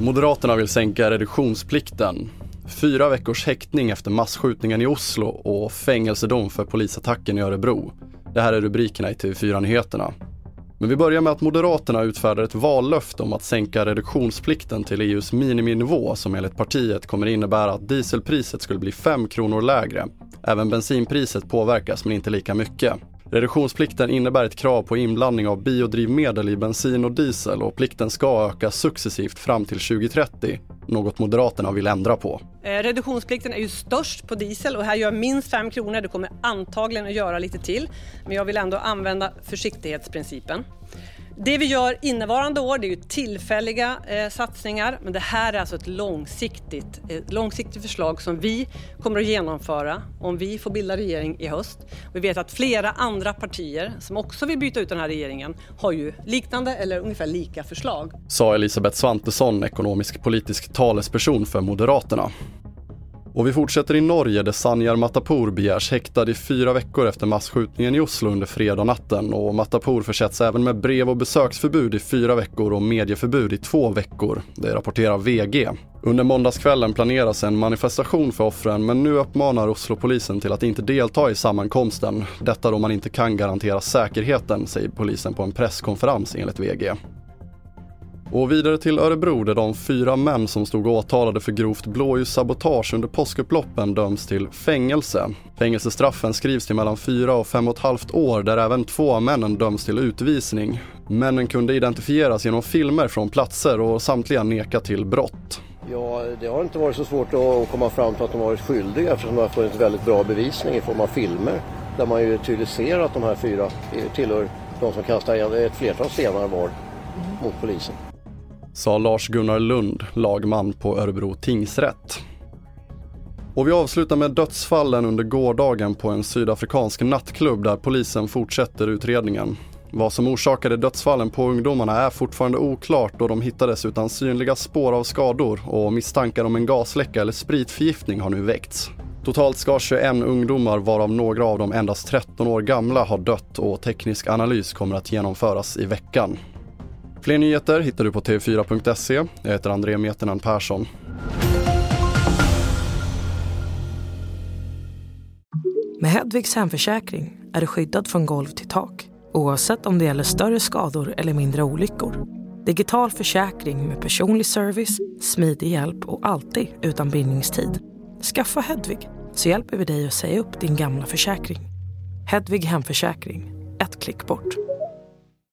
Moderaterna vill sänka reduktionsplikten. Fyra veckors häktning efter massskjutningen i Oslo och fängelsedom för polisattacken i Örebro. Det här är rubrikerna i TV4-nyheterna. Men vi börjar med att Moderaterna utfärdar ett vallöfte om att sänka reduktionsplikten till EUs miniminivå som enligt partiet kommer innebära att dieselpriset skulle bli 5 kronor lägre. Även bensinpriset påverkas men inte lika mycket. Reduktionsplikten innebär ett krav på inblandning av biodrivmedel i bensin och diesel och plikten ska öka successivt fram till 2030, något Moderaterna vill ändra på. Eh, reduktionsplikten är ju störst på diesel och här gör minst 5 kronor. Det kommer antagligen att göra lite till, men jag vill ändå använda försiktighetsprincipen. Det vi gör innevarande år det är ju tillfälliga eh, satsningar men det här är alltså ett långsiktigt, ett långsiktigt förslag som vi kommer att genomföra om vi får bilda regering i höst. Vi vet att flera andra partier som också vill byta ut den här regeringen har ju liknande eller ungefär lika förslag. Sa Elisabeth Svantesson, ekonomisk politisk talesperson för Moderaterna. Och vi fortsätter i Norge där Sanjar Matapour begärs häktad i fyra veckor efter massskjutningen i Oslo under fredag natten och Matapour försätts även med brev och besöksförbud i fyra veckor och medieförbud i två veckor. Det rapporterar VG. Under måndagskvällen planeras en manifestation för offren men nu uppmanar Oslo-polisen till att inte delta i sammankomsten. Detta då man inte kan garantera säkerheten, säger polisen på en presskonferens enligt VG. Och vidare till Örebro där de fyra män som stod åtalade för grovt blåljussabotage under påskupploppen döms till fängelse. Fängelsestraffen skrivs till mellan fyra och fem och ett halvt år där även två av männen döms till utvisning. Männen kunde identifieras genom filmer från platser och samtliga neka till brott. Ja, det har inte varit så svårt att komma fram till att de varit skyldiga eftersom det har funnits väldigt bra bevisning i form av filmer där man ju tydligt ser att de här fyra tillhör de som kastar ett flertal stenar var mot polisen sa Lars-Gunnar Lund, lagman på Örebro tingsrätt. Och vi avslutar med dödsfallen under gårdagen på en sydafrikansk nattklubb där polisen fortsätter utredningen. Vad som orsakade dödsfallen på ungdomarna är fortfarande oklart och de hittades utan synliga spår av skador och misstankar om en gasläcka eller spritförgiftning har nu väckts. Totalt ska 21 ungdomar, varav några av dem endast 13 år gamla, ha dött och teknisk analys kommer att genomföras i veckan. Fler nyheter hittar du på tv4.se. Jag heter André Metenen Persson. Med Hedvigs hemförsäkring är du skyddad från golv till tak oavsett om det gäller större skador eller mindre olyckor. Digital försäkring med personlig service, smidig hjälp och alltid utan bindningstid. Skaffa Hedvig så hjälper vi dig att säga upp din gamla försäkring. Hedvig Hemförsäkring, ett klick bort.